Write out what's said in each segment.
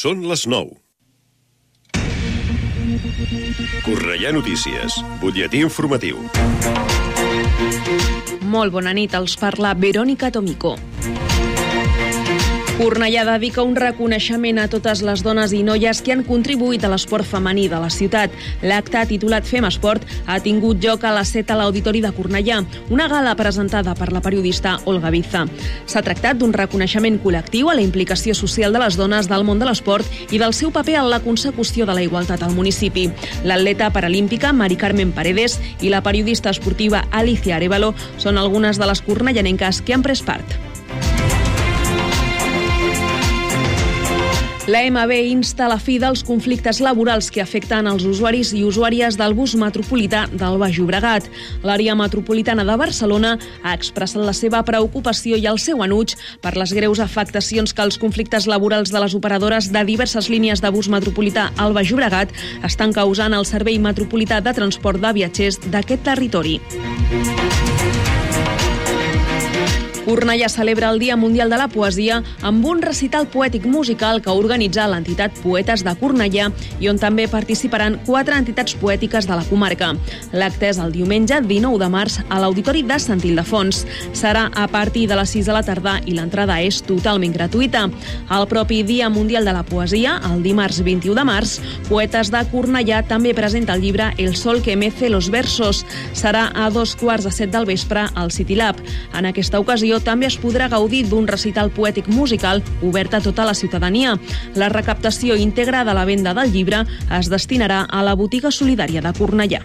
Són les 9. Correia Notícies, butlletí informatiu. Molt bona nit, els parla Verònica Tomico. Cornellà dedica un reconeixement a totes les dones i noies que han contribuït a l'esport femení de la ciutat. L'acte, titulat Fem Esport, ha tingut lloc a les 7 a l'Auditori de Cornellà, una gala presentada per la periodista Olga Biza. S'ha tractat d'un reconeixement col·lectiu a la implicació social de les dones del món de l'esport i del seu paper en la consecució de la igualtat al municipi. L'atleta paralímpica Mari Carmen Paredes i la periodista esportiva Alicia Arevalo són algunes de les cornellanenques que han pres part. La MB insta a la fi dels conflictes laborals que afecten els usuaris i usuàries del bus metropolità del Baix Llobregat. L'àrea metropolitana de Barcelona ha expressat la seva preocupació i el seu enuig per les greus afectacions que els conflictes laborals de les operadores de diverses línies de bus metropolità al Baix Llobregat estan causant al Servei Metropolità de Transport de Viatgers d'aquest territori. Cornellà celebra el Dia Mundial de la Poesia amb un recital poètic musical que organitza l'entitat Poetes de Cornellà i on també participaran quatre entitats poètiques de la comarca. L'acte és el diumenge 19 de març a l'Auditori de Sant Ildefons. Serà a partir de les 6 de la tarda i l'entrada és totalment gratuïta. El propi Dia Mundial de la Poesia, el dimarts 21 de març, Poetes de Cornellà també presenta el llibre El sol que mece los versos. Serà a dos quarts de set del vespre al City Lab. En aquesta ocasió també es podrà gaudir d'un recital poètic musical obert a tota la ciutadania. La recaptació íntegra de la venda del llibre es destinarà a la botiga solidària de Cornellà.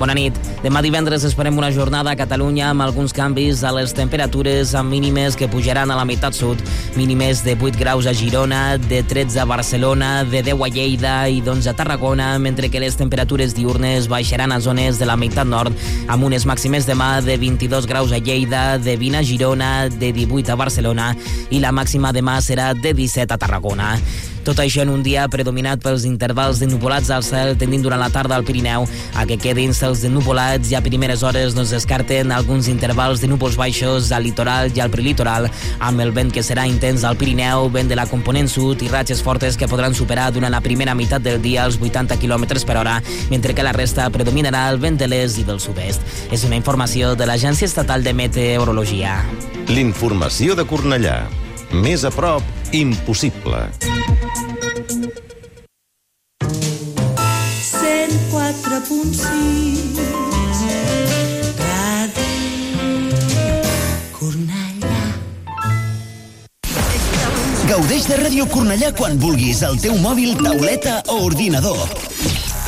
Bona nit. Demà divendres esperem una jornada a Catalunya amb alguns canvis a les temperatures amb mínimes que pujaran a la meitat sud. Mínimes de 8 graus a Girona, de 13 a Barcelona, de 10 a Lleida i d'11 a Tarragona, mentre que les temperatures diurnes baixaran a zones de la meitat nord amb unes màximes demà de 22 graus a Lleida, de 20 a Girona, de 18 a Barcelona i la màxima demà serà de 17 a Tarragona. Tot això en un dia predominat pels intervals de nuvolats al cel tendint durant la tarda al Pirineu a que quedin cels de nuvolats i a primeres hores no es descarten alguns intervals de núvols baixos al litoral i al prelitoral amb el vent que serà intens al Pirineu, vent de la component sud i ratxes fortes que podran superar durant la primera meitat del dia els 80 km per hora, mentre que la resta predominarà el vent de l'est i del sud-est. És una informació de l'Agència Estatal de Meteorologia. L'informació de Cornellà. Més a prop, impossible. Gaudeix de Ràdio Cornellà quan vulguis al teu mòbil, tauleta o ordinador.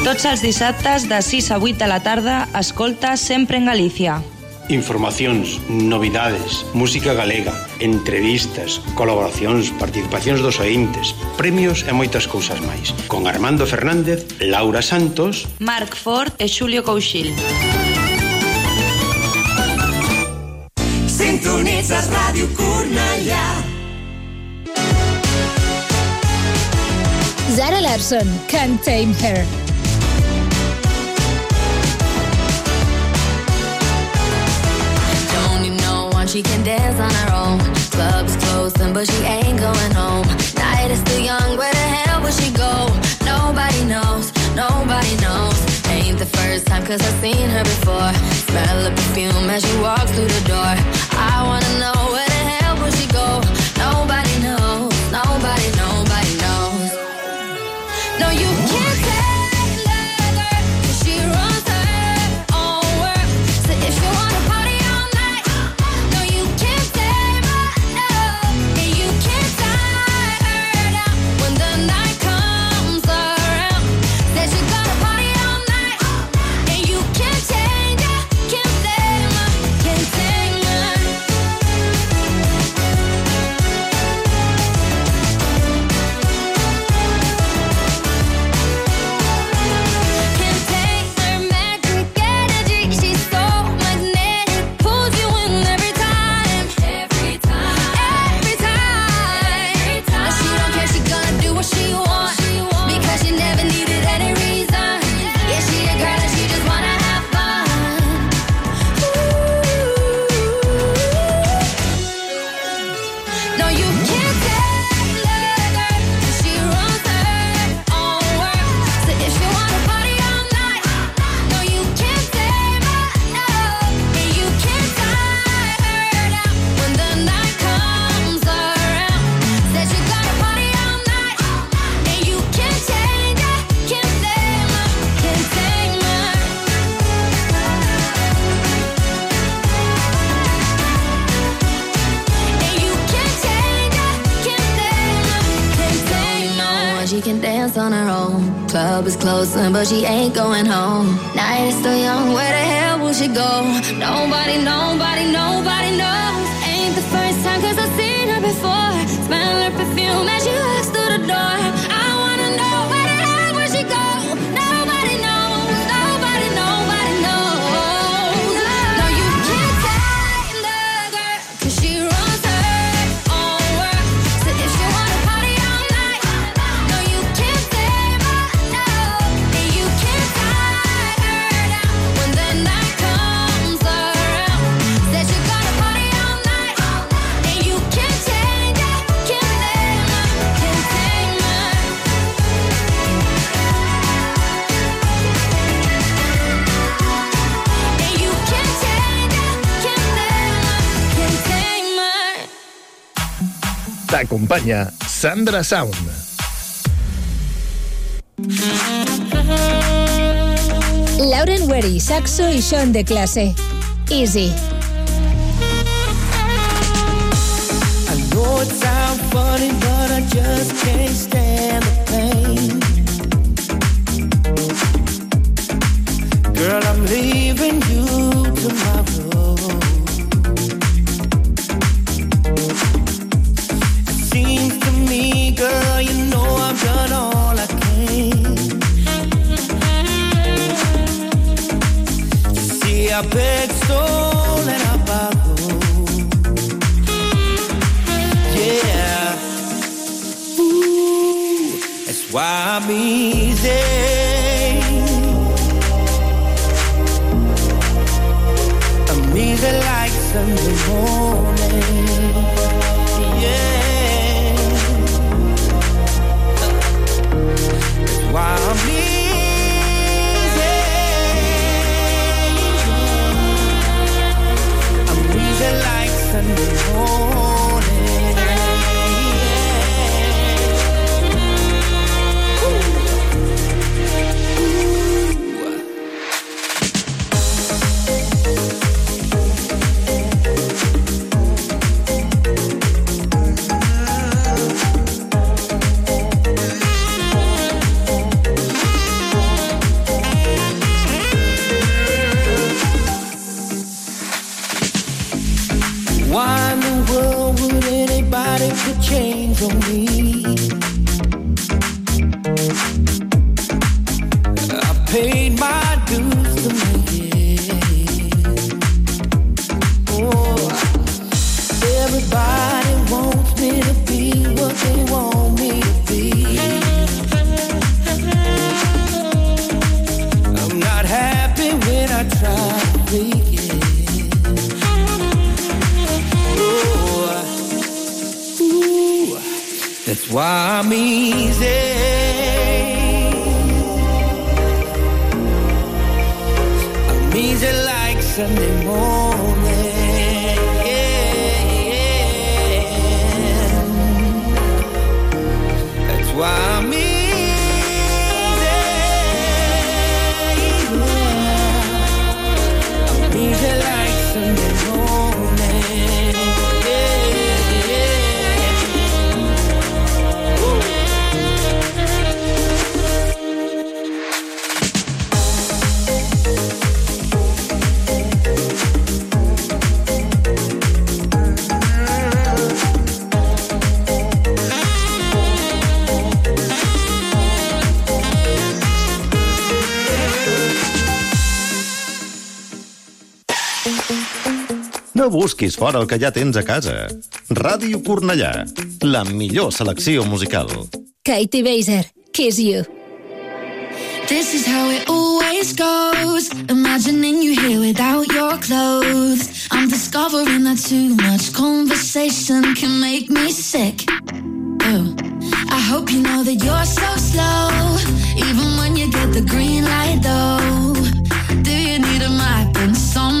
Tots els dissabtes de 6 a 8 de la tarda, escolta Sempre en Galícia. Informacións, novidades, música galega, entrevistas, colaboracións, participacións dos ointes, premios e moitas cousas máis. Con Armando Fernández, Laura Santos, Marc Ford e Xulio Couchil. Sintonitzas Ràdio Cornellà. Zara Larson, Can't Tame Her. She can dance on her own? Club's closing, but she ain't going home. Night is still young, where the hell will she go? Nobody knows, nobody knows. Ain't the first time, cause I've seen her before. Smell the perfume as she walks through the door. I wanna know where dance on her own. Club is closing, but she ain't going home. Night is still young, where the hell will she go? Nobody, nobody, nobody knows. Ain't the first time, cause I've seen her before. T'acompanya Sandra Sound. Lauren Wery, saxo i Sean de clase. Easy. I know it sounds funny, but I just can't stand the pain. Girl, I'm leaving you tomorrow. Girl, you know I've done all I can. You see, I begged, stole, and Yeah. Ooh, that's why I'm easy. I'm easy like Sunday morning. Like Sunday busquis fora el que ja tens a casa. Ràdio Cornellà, la millor selecció musical. Katie Baser, Kiss You. This is how it always goes. Imagining you here without your clothes. I'm discovering that too much conversation can make me sick. Oh. I hope you know that you're so slow. Even when you get the green light, though. Do you need a map and some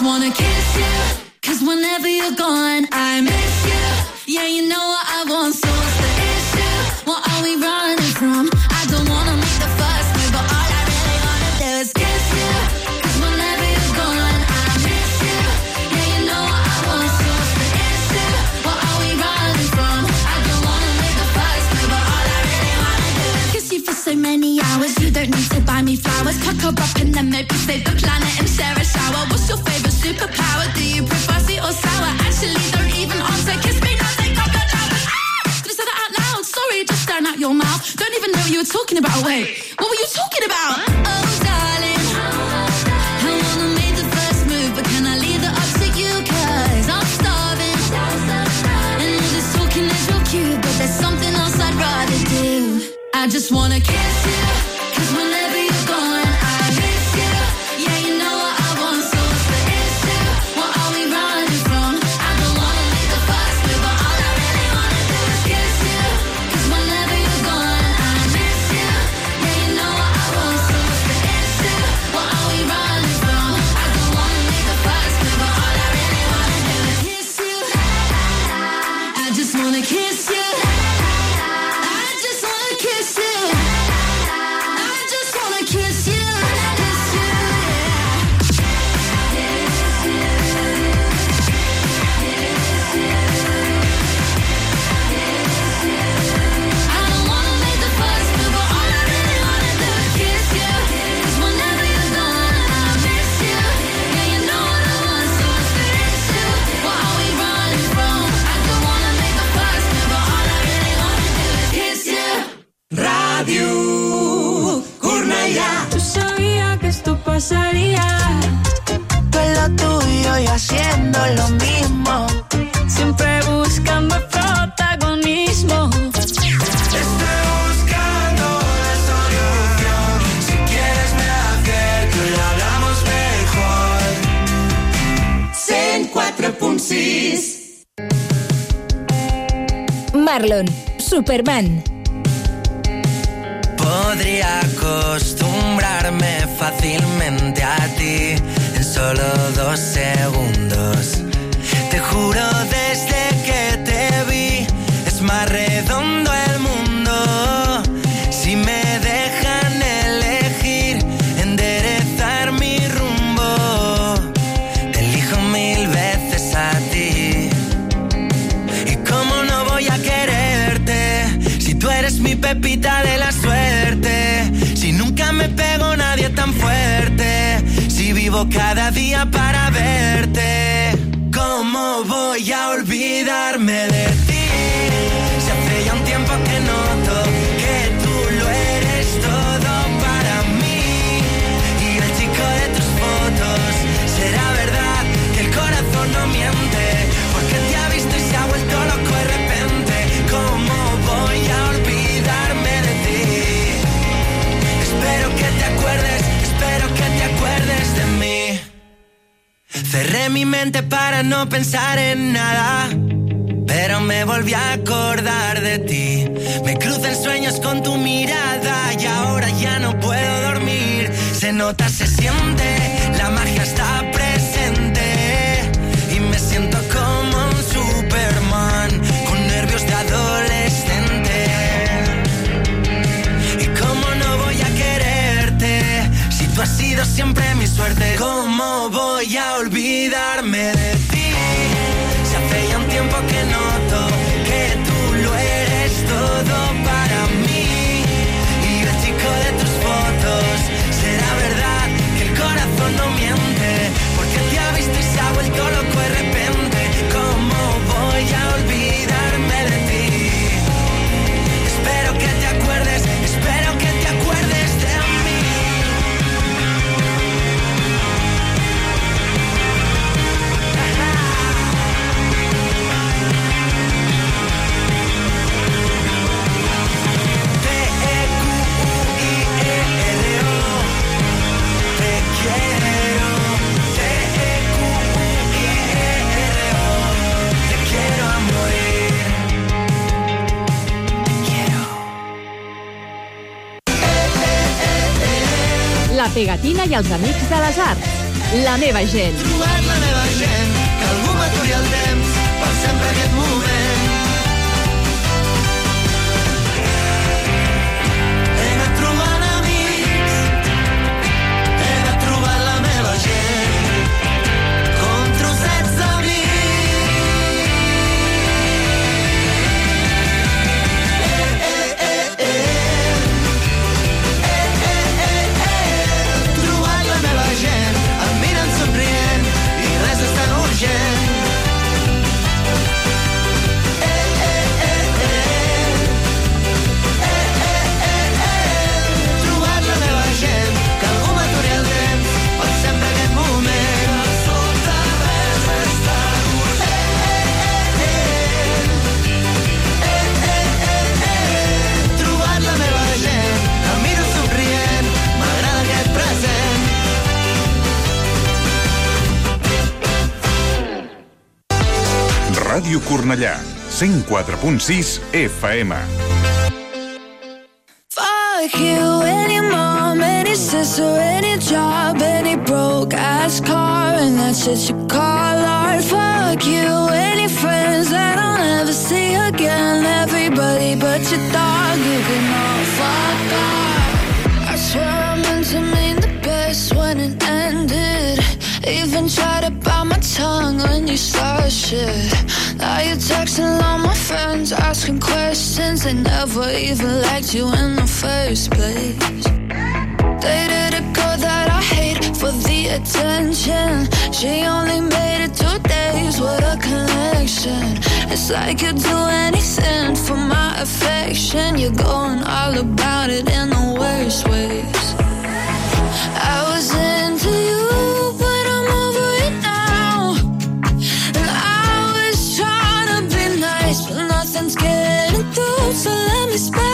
just wanna kiss you. Cause whenever you're gone, I miss you. Yeah, you know what I want, so what's the issue? What are we running from? I don't wanna make the first move, but all I really wanna do is kiss you. Cause whenever you're gone, I miss you. Yeah, you know what I want, so what's the issue? What are we running from? I don't wanna make the move, but all I really wanna do is kiss you for so many hours. You don't need to buy me flowers. Cook her up and then maybe save the planet and share a shower. What's your favorite superpower? Do you prefer sweet or sour? Actually, don't even answer. Kiss me now, take off the flowers. Ah! Could have said that out loud. Sorry, just stand out your mouth. Don't even know what you were talking about. Wait, what were you talking about? Oh, darling. I wanna make the first move, but can I I'm starving. And all this talking is cute, but there's something else I'd rather do. I just wanna kiss cada para Cerré mi mente para no pensar en nada. Pero me volví a acordar de ti. Me crucé en sueños con tu mirada y ahora ya no puedo dormir. Se nota, se siente, la magia está presente. Y me siento como un Superman con nervios de adolescente. ¿Y cómo no voy a quererte si tú has sido siempre mi suerte? ¿Cómo ya olvidarme de La pegatina i els amics de les arts. La meva gent. trobat la meva gent, que algú m'aturi el temps per sempre aquest Ràdio Cornellà, 104.6 FM. Fuck you, any mom, any sister, any job, any broke ass car, and that shit you call art. Fuck you, any friends that I'll never see again. Everybody but your dog, you can all fuck off. I swear I meant to mean the best when it ended. Even tried to my tongue when you started shit. Now you're texting all my friends, asking questions. They never even liked you in the first place. Dated a girl that I hate for the attention. She only made it two days with a connection. It's like you'd do anything for my affection. You're going all about it in the worst ways. So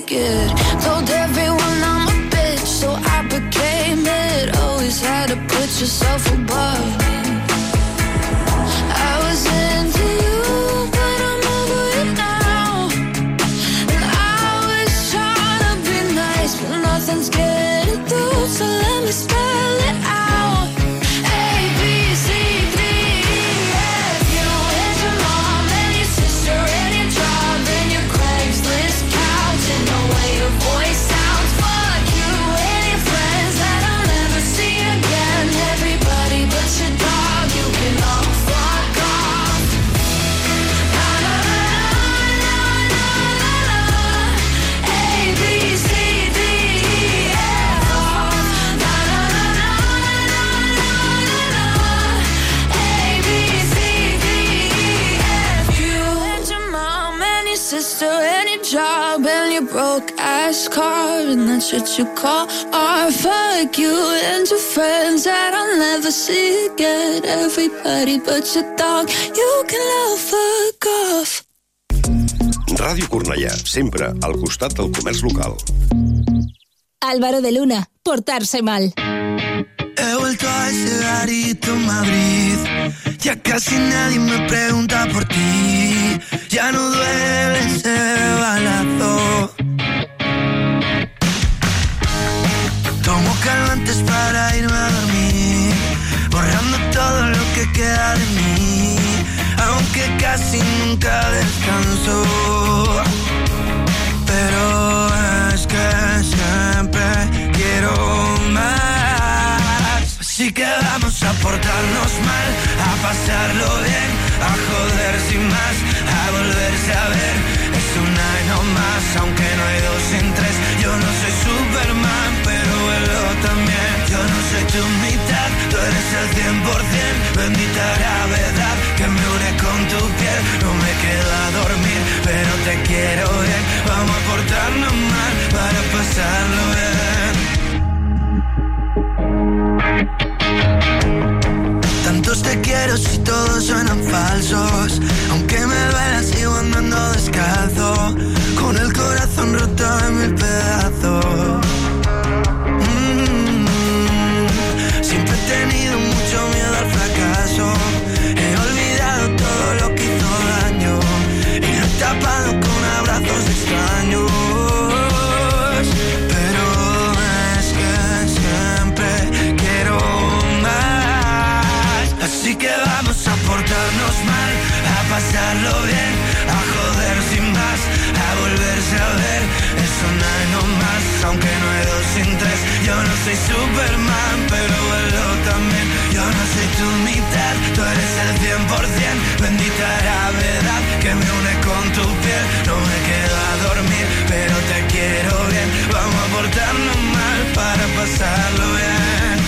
take it. Told everyone I'm a bitch, so I became it. Always had to put yourself above what you call art. Fuck you and your friends that I'll never see again. Everybody but your dog, you can love fuck off. Ràdio Cornellà, sempre al costat del comerç local. Álvaro de Luna, portarse mal. He vuelto a ese garito en Madrid. Ya casi nadie me pregunta por ti. Ya no duele ese balazo. Tomo calmantes para irme a dormir. Borrando todo lo que queda de mí. Aunque casi nunca descanso. Pero es que siempre quiero más. Así que vamos a portarnos mal, a pasarlo bien, a joder sin más, a volverse a ver. Es una y no más, aunque no hay dos sin tres. Yo no soy Superman, Yo no soy tu mitad, tú eres el 100%. Bendita gravedad que me une con tu piel. No me queda dormir, pero te quiero bien. Vamos a portarnos mal para pasarlo bien. Tantos te quiero si todos suenan falsos. Aunque me duela, sigo andando descalzo. Con el corazón roto pasarlo bien, a joder sin más, a volverse a ver. Eso no hay no más, aunque no hay dos sin tres. Yo no soy Superman, pero vuelo también. Yo no soy tu mitad, tú eres el 100%. Bendita gravedad que me une con tu piel. No me quedo a dormir, pero te quiero bien. Vamos a portarnos mal para pasarlo bien.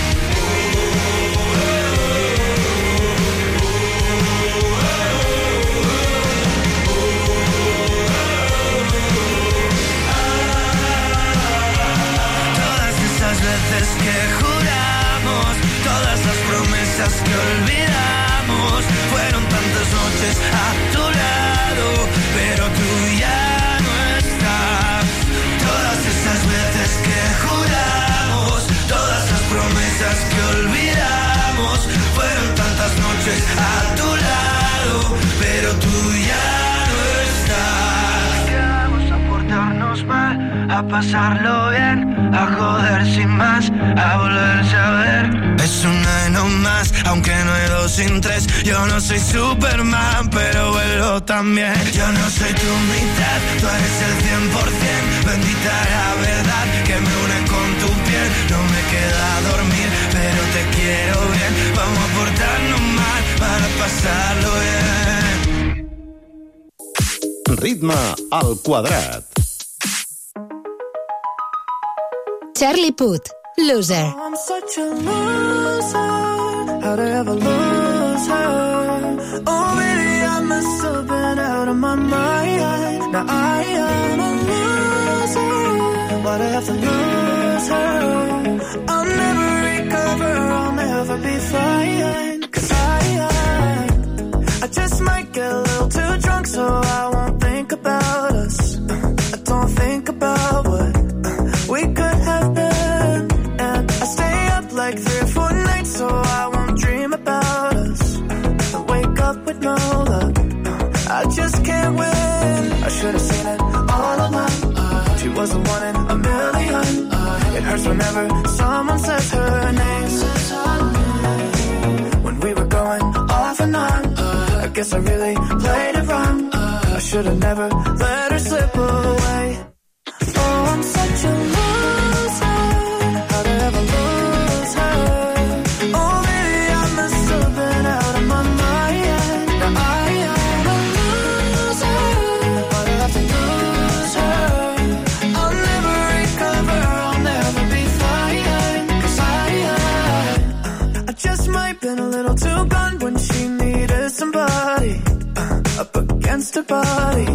Veces que juramos, todas las promesas que olvidamos, fueron tantas noches a tu lado, pero tú ya no estás. Todas esas veces que juramos, todas las promesas que olvidamos, fueron tantas noches a tu lado, pero tú ya no estás. A portarnos mal, a pasarlo bien, a joder sin más, a volverse a ver. Es una y no más, aunque no hay dos sin tres. Yo no soy Superman, pero vuelo también. Yo no soy tu mitad, tú eres el 100%. Bendita la verdad que me une con tu piel. No me queda dormir, pero te quiero bien. Vamos a portarnos mal para pasarlo bien. Ritme al quadrat. Charlie Puth, Loser. Oh, I'm such a loser. How'd ever lose her? Oh, maybe I must have been out of my mind. Now I am a loser. Why'd I have to lose her? I'll never recover. I'll never be fine. Cause I, I, I just might get a little too drunk, so I won't I should have never just a party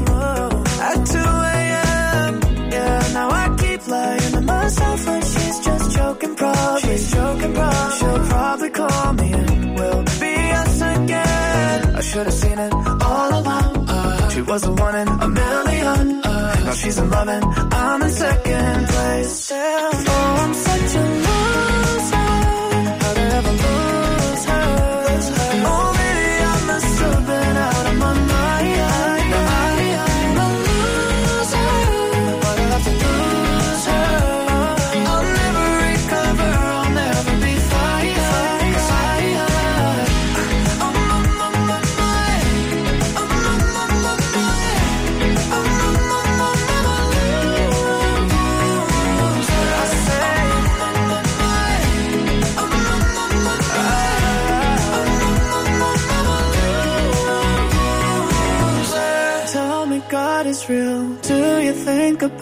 at 2 a.m. Yeah, now I keep lying to myself when she's just joking, probably. She's joking, probably. She'll probably call me and we'll be us again. I should have seen it all along. Uh, she was the one in a million. Uh, now she's in loving. I'm in second.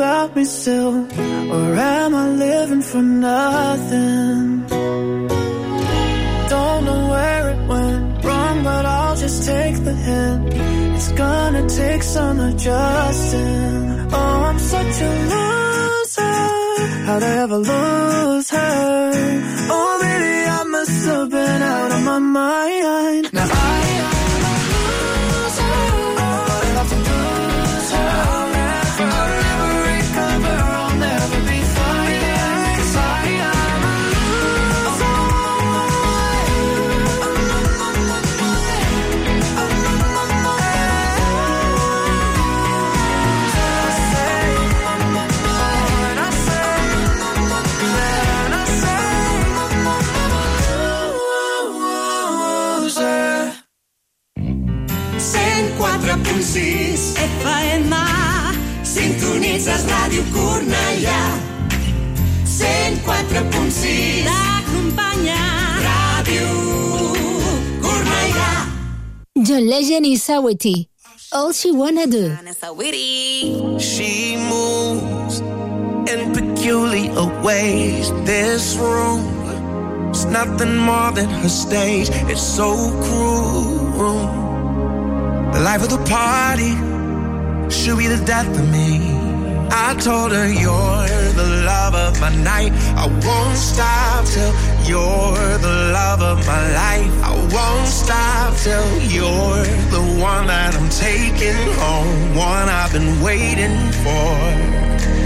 About me still? Or am I living for nothing? Don't know where it went wrong, but I'll just take the hint. It's gonna take some adjusting. Oh, I'm such a loser. How'd I ever lose her? Oh, maybe I must have been out of my mind. FM Sintonitzes Ràdio Cornellà 104.6 T'acompanya Ràdio Cornellà John Legend i Saweetie. All she wanna do. She moves in peculiar ways. This room is nothing more than her stage. It's so cruel. The life of the party should be the death of me. I told her you're the love of my night. I won't stop till you're the love of my life. I won't stop till you're the one that I'm taking home, one I've been waiting for.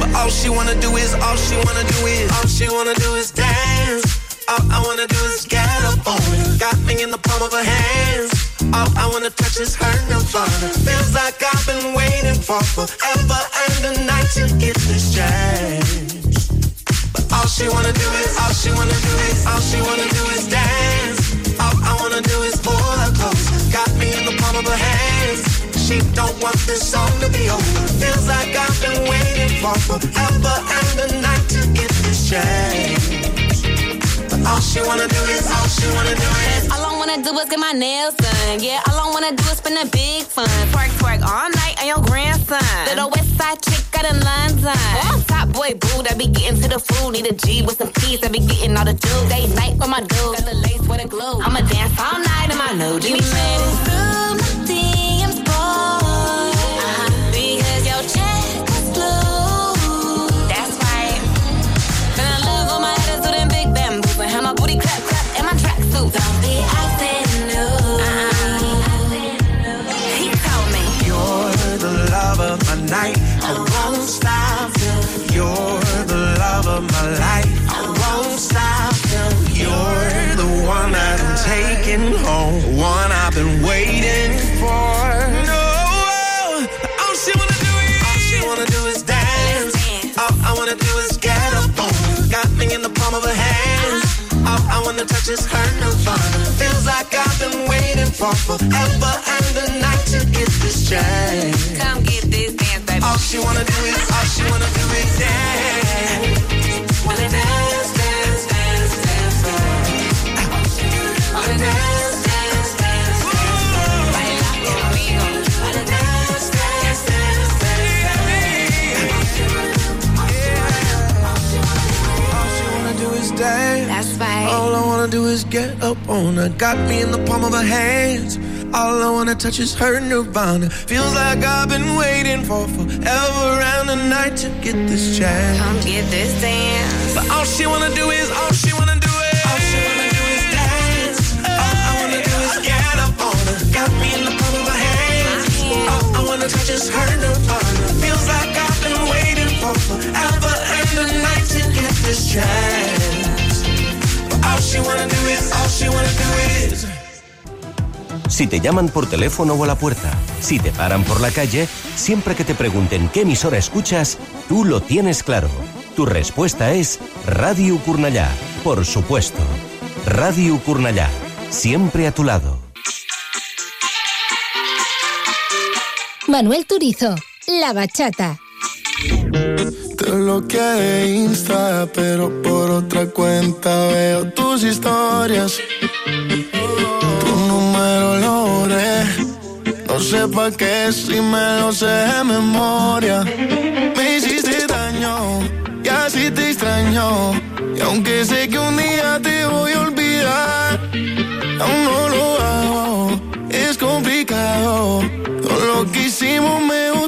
But all she wanna do is, all she wanna do is, all she wanna do is dance. All I wanna do is get up on it. Got me in the palm of her hands. All I wanna touch is her nirvana. Feels like I've been waiting for forever and a night to get this chance. But all she wanna do is, all she wanna do is, all she wanna do is dance. All I wanna do is pull her close. Got me in the palm of her hands. She don't want this song to be over. Feels like I've been waiting for forever and a night to get this chance. All she wanna do is, all she wanna do is. All I wanna do is get my nails done. Yeah, all I wanna do is spend a big fun. Twerk, twerk all night on your grandson. Little west side chick out in London. Oh, top boy boo that be getting to the food. Need a G with some keys that be getting all the dudes. Day night with my dudes. Got the lace with a glue. I'ma dance all night in my new jeans. You made it night. I won't stop till you're the love of my life. I won't stop till you're the one that I'm taking home. One I've been waiting for. No, all she wanna do is, all she wanna do is dance. All I wanna do is get up on. Got me in the palm of her hands. I wanna touch is her nirvana. Feels like I've been waiting for forever and a night to get this chance. Come get this dance, baby. All she wanna do is, all she wanna do is dance. Wanna dance, right. All I wanna do is get up on her. Got me in the palm of her hands. All I wanna touch is her nirvana. Feels like I've been waiting for forever and a night to get this chance. Come get this dance. But all she wanna do is, all she wanna do is, all she wanna do is dance. All I wanna do is get up on her. Got me in the palm of her hands. All I wanna touch is her nirvana. Feels like I've been waiting for forever and a night to get this chance. Si te llaman por teléfono o a la puerta, si te paran por la calle, siempre que te pregunten qué emisora escuchas, tú lo tienes claro. Tu respuesta es Radio Curnallá, por supuesto. Radio Curnallá, siempre a tu lado. Manuel Turizo, La Bachata. Te bloqueé de Insta, pero por otra cuenta veo tus historias. Tu número lo borré. No sé pa' qué si me lo sé de memoria. Me hiciste daño y así te extraño. Y aunque sé que un día te voy a olvidar, aún no lo hago. Es complicado. Todo lo que hicimos me gusta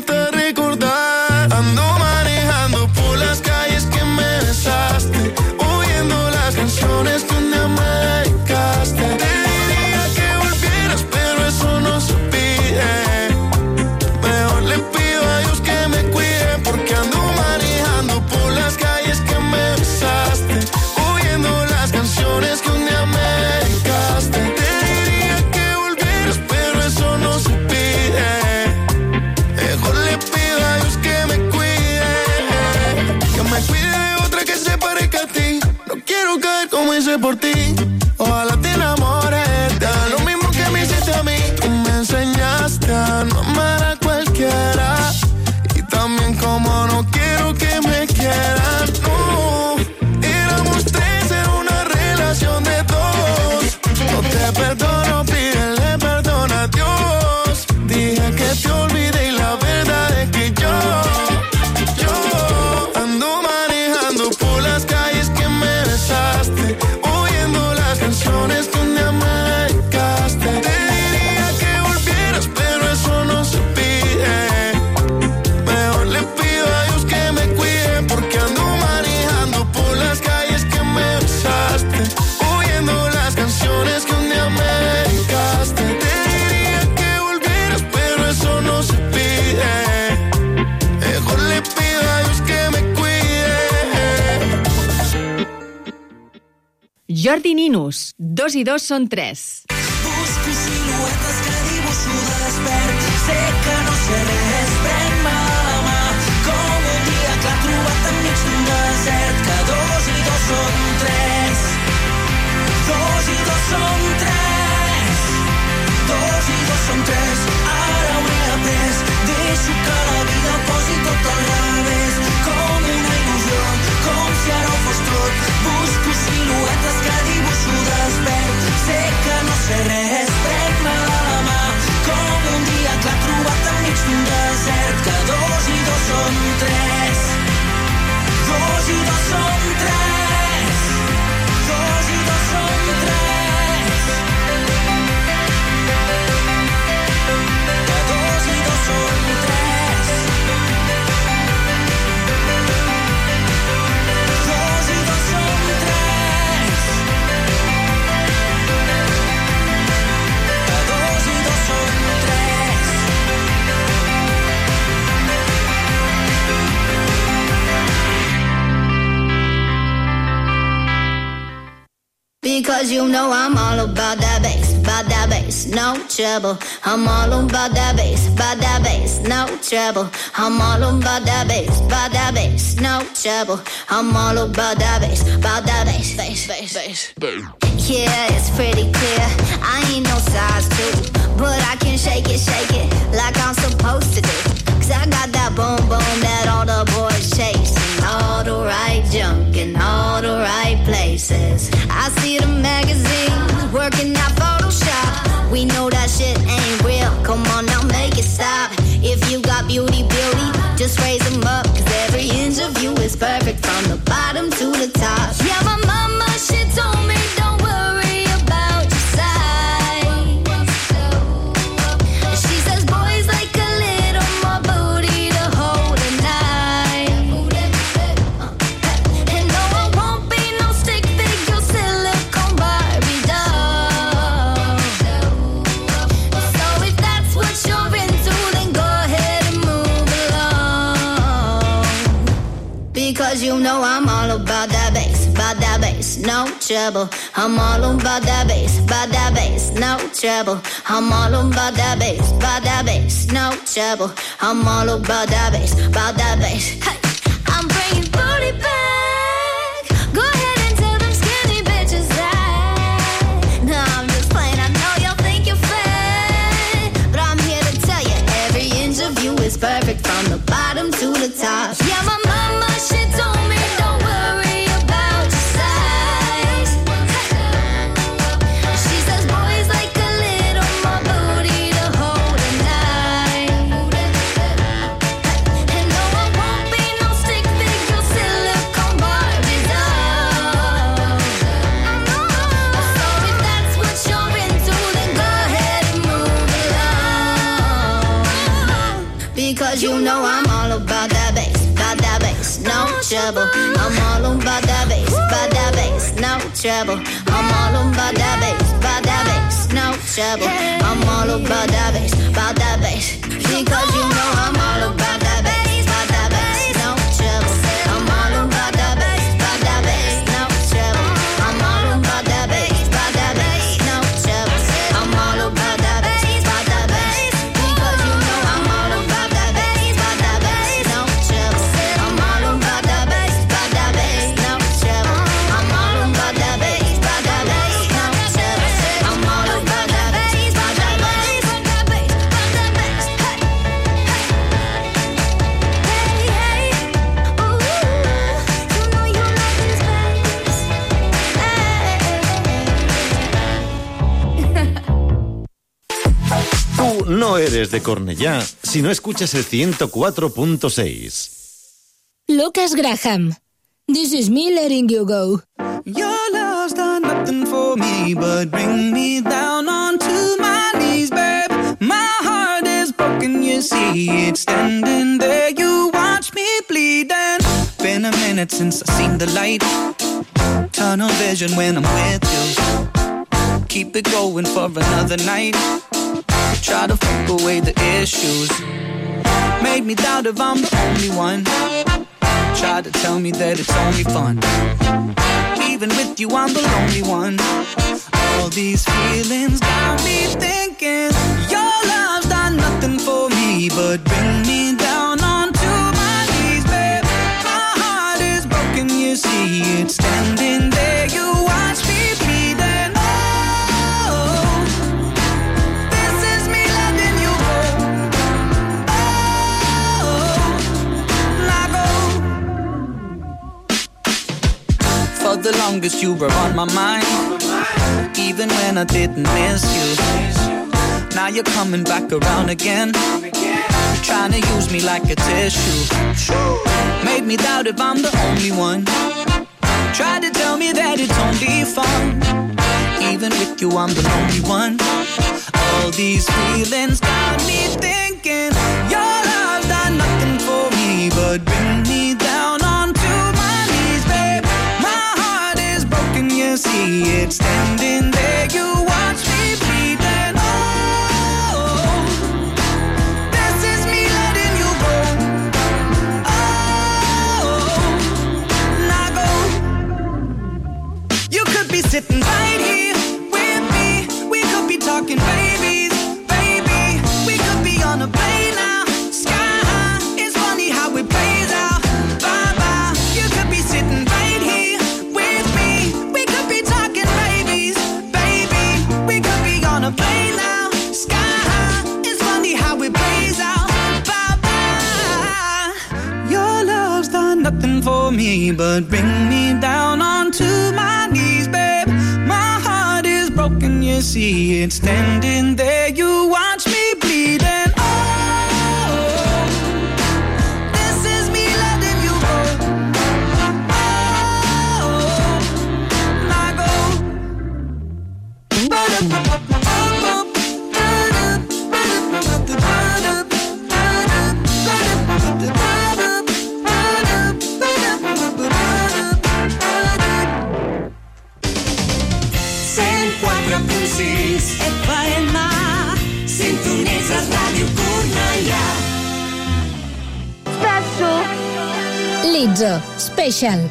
Jordi Ninus, dos i dos són tres. Busco siluetes que dibuixo de despert. Sé que no sé res, pren-me la mà. Com un dia que ha trobat enmig d'un desert. Que dos i dos són tres. Dos i dos són tres. Dos i dos són tres. Ara ho he après. Deixo que res, pren-me la mà. Com un dia que ha trobat enmig d'un desert. Que dos i dos són tres. Dos i dos són tres. Because you know I'm all about that bass, about that bass, no trouble. I'm all about that bass, about that bass, no trouble. I'm all about that bass, about that bass, no trouble. I'm all about that bass, about that bass, bass, bass, bass. Yeah, it's pretty clear. I ain't no size two, but I can shake it, shake it like I'm supposed to do. Cause I got that boom boom that places. I see the magazines working out Photoshop. We know that shit ain't real. Come on now, make it stop. If you got beauty, beauty, just raise them up. Cause every inch of you is perfect from the bottom to the top. Trouble. I'm all about that bass, about that bass, no trouble. I'm all about that bass, about that bass, no trouble. I'm all about that bass, about that bass. Hey, trouble. I'm all about that bass, about that bass, no trouble. I'm all about that Cornellà si no escuchas el 104.6. Lukas Graham. This is me letting you go. Your love's done nothing for me but bring me down onto my knees, babe. My heart is broken, you see it standing there. You watch me bleed, been a minute since I seen the light. Tunnel vision when I'm with you. Keep it going for another night. Try to fuck away the issues. Made me doubt if I'm the only one. Try to tell me that it's only fun. Even with you, I'm the lonely one. All these feelings got me thinking your love's done nothing for me but bring me down onto my knees, babe. My heart is broken, you see it standing there. The longest you were on my mind. Even when I didn't miss you. Now you're coming back around again. Trying to use me like a tissue. Made me doubt if I'm the only one. Tried to tell me that it's only fun. Even with you I'm the lonely one. All these feelings got me thinking. Your love's done nothing for me But bring see it standing there but bring me down onto my knees, babe. My heart is broken, you see it standing there. You watch Lizzo, Special.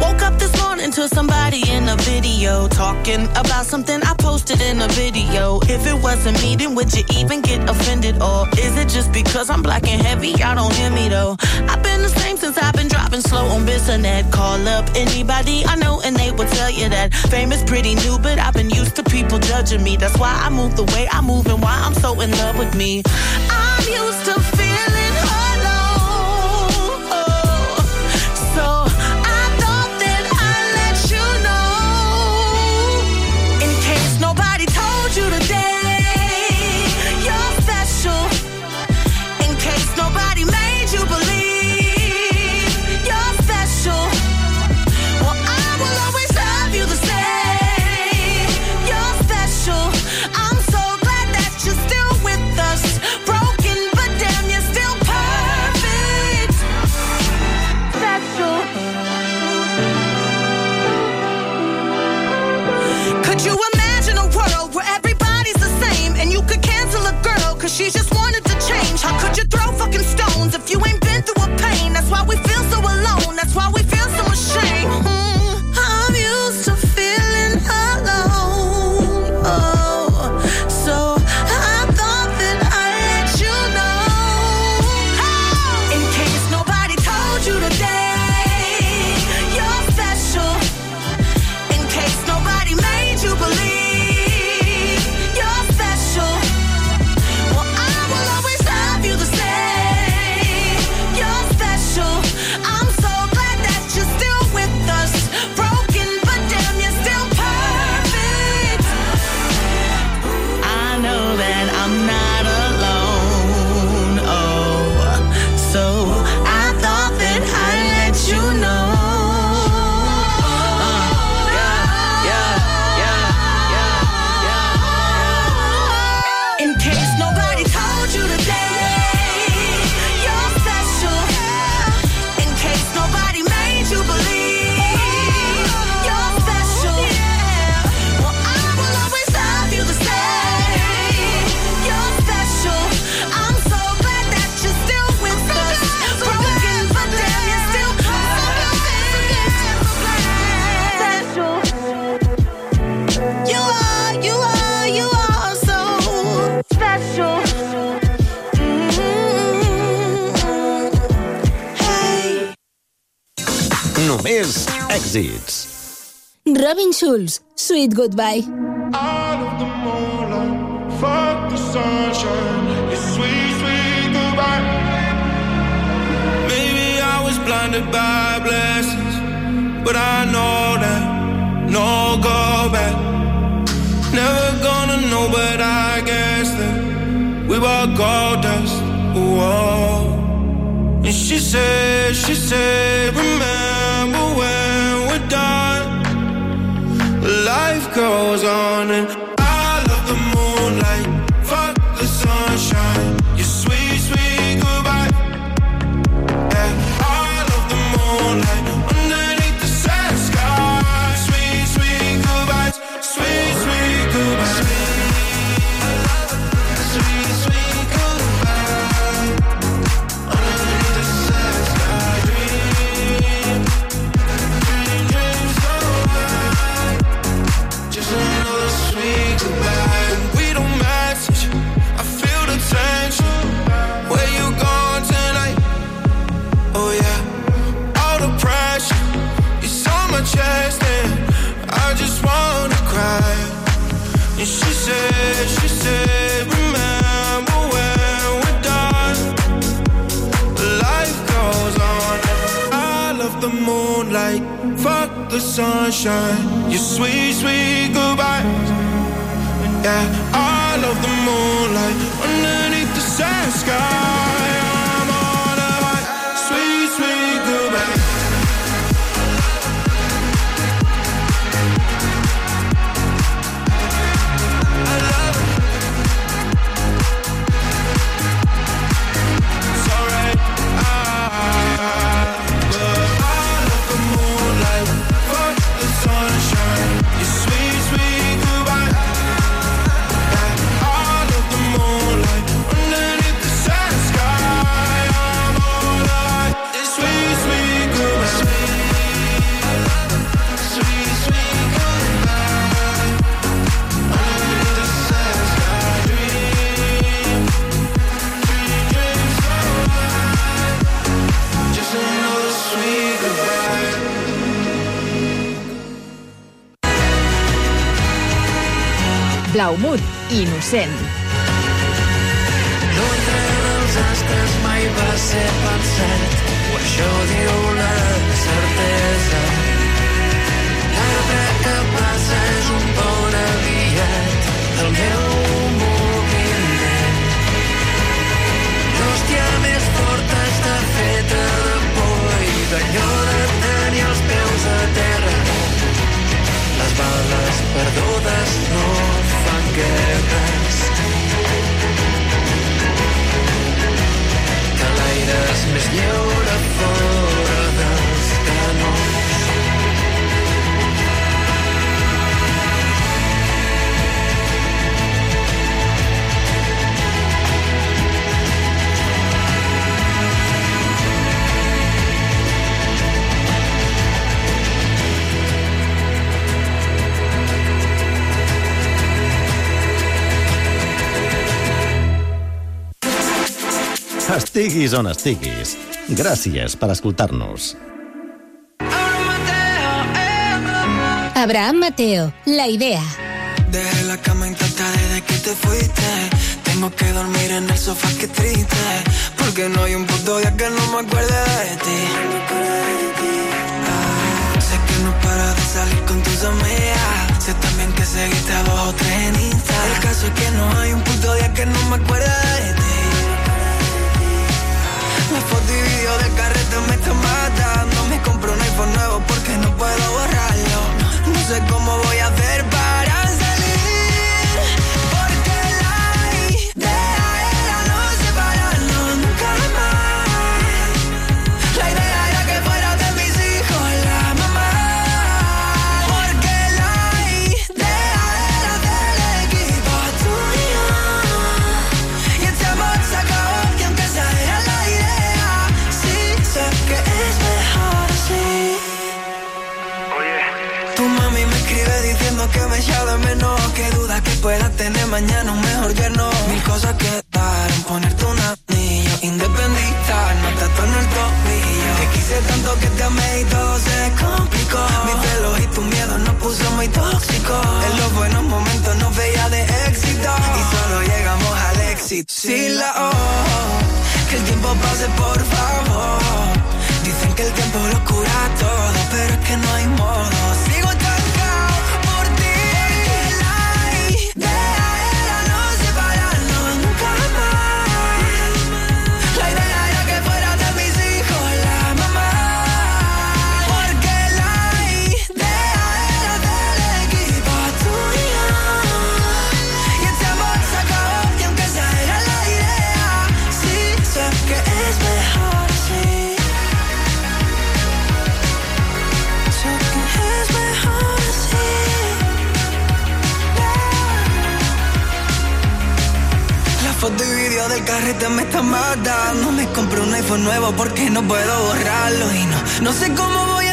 Woke up this morning to somebody in a video talking about something I posted in a video. If it wasn't me, then would you even get offended? Or is it just because I'm black and heavy? Y'all don't hear me though. I've been the same since I've been dropping slow on Bissonnet. Call up anybody I know and they will tell you that fame is pretty new, but I've been used to people judging me. That's why I move the way I move and why I'm so in love with me. I'm used to feeling èxits. Robin Schulz, Sweet Goodbye. Fuck the sunshine, it's sweet, sweet goodbye. Maybe I was blinded by blessings, but I know that no go back. Never gonna know, but I guess that we were gold dust. Whoa. And she said, she said, remember goes on, and the sunshine. Your sweet, sweet goodbyes. Yeah, I love the moonlight underneath the sad sky. Blaumut, innocent. L'ordre dels astres mai va ser pensat, o això diu Estiguis on estiguis. Gràcies per escoltar-nos. Abraham Mateo, la idea. Dejé la cama intacta desde que te fuiste. Tengo que dormir en el sofá, que triste. Porque no hay un puto día que no me acuerde de ti. Ah, sé que no paras de salir con tus amigas. Sé también que seguiste a dos o tres en Insta. El caso es que no hay un puto día que no me acuerde de ti. La foto y video del carrete me está matando. Me compro un iPhone nuevo porque no puedo borrarlo. No sé cómo voy a hacer para pueda tener mañana un mejor yerno Mil cosas que dar ponerte un anillo te en el tobillo. Te quise tanto que te amé y todo se complicó. Mi pelo y tu miedo nos puso muy tóxicos En los buenos momentos nos veía de éxito. Y solo llegamos al éxito. Sí, la O, que el tiempo pase por favor. Dicen que el tiempo lo cura todo, pero es que no hay modo. Foto y video del carrete me está matando. Me compré un iPhone nuevo porque no puedo borrarlo. Y no, no sé cómo voy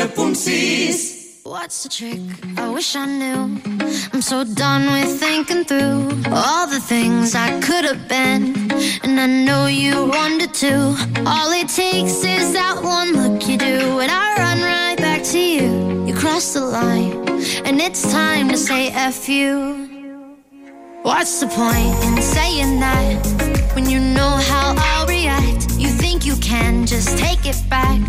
104.6 What's the trick? I wish I knew. I'm so done with thinking through all the things I could have been. And I know you wanted to. All it takes is that one look you do, and I run right back to you. You cross the line, and it's time to say F you. What's the point in saying that when you know how think you can just take it back.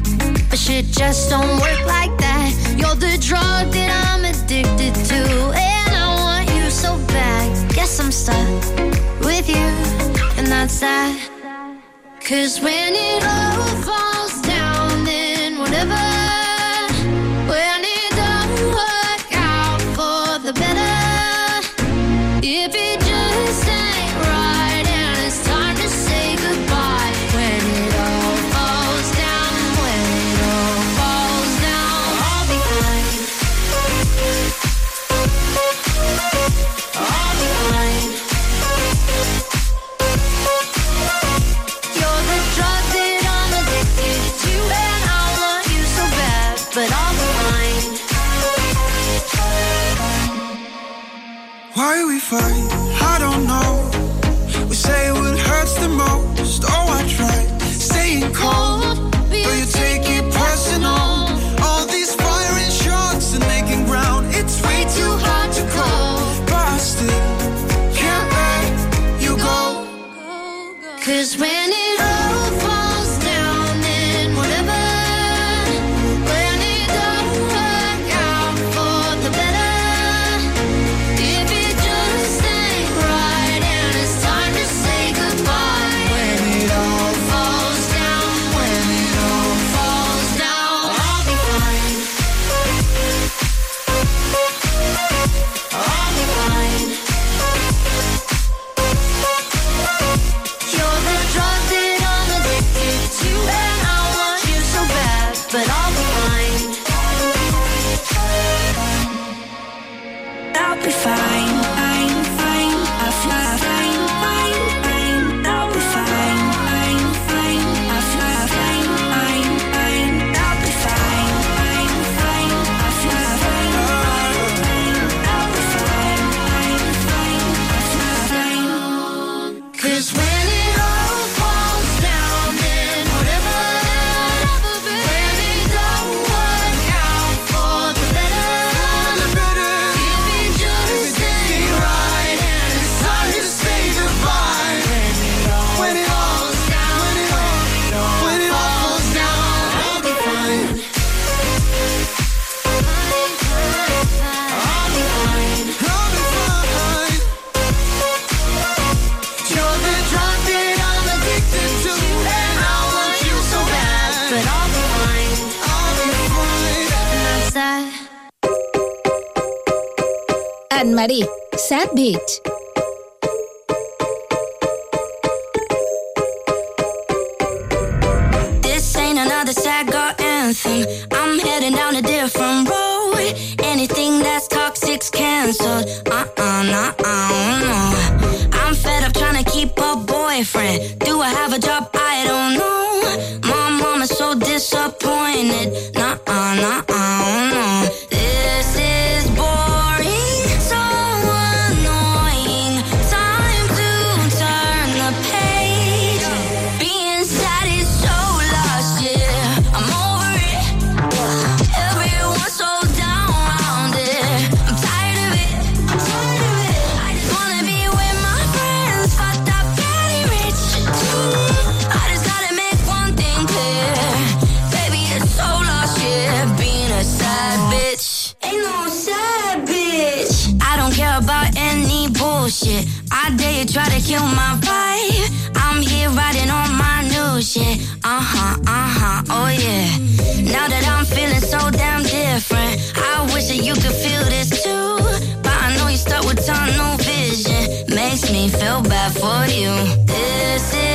But shit just don't work like that. You're the drug that I'm addicted to, and I want you so bad. Guess I'm stuck with you, and that's that. Cause when it all falls. fight. I don't know. We say what hurts the most. Oh, I try staying cold, but you take it personal. another sad girl anthem. I'm heading down a different road. Anything that's toxic's canceled. Uh uh, nah, uh, no. I'm fed up trying to keep a boyfriend. Do I have a job? I don't know. My mama's so disappointed. Nah, uh, nah, uh. they try to kill my vibe. I'm here riding on my new shit. Uh huh, uh huh, oh yeah. Now that I'm feeling so damn different, I wish that you could feel this too. But I know you stuck with tunnel vision. Makes me feel bad for you. This is.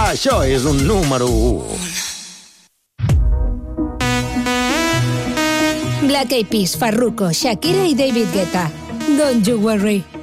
Això és un número 1. Black Eyed Peas, Farruko, Shakira i David Guetta. Don't you worry.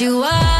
you are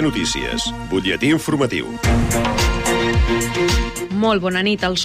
Notícies, butlletí informatiu. Molt bona nit. Els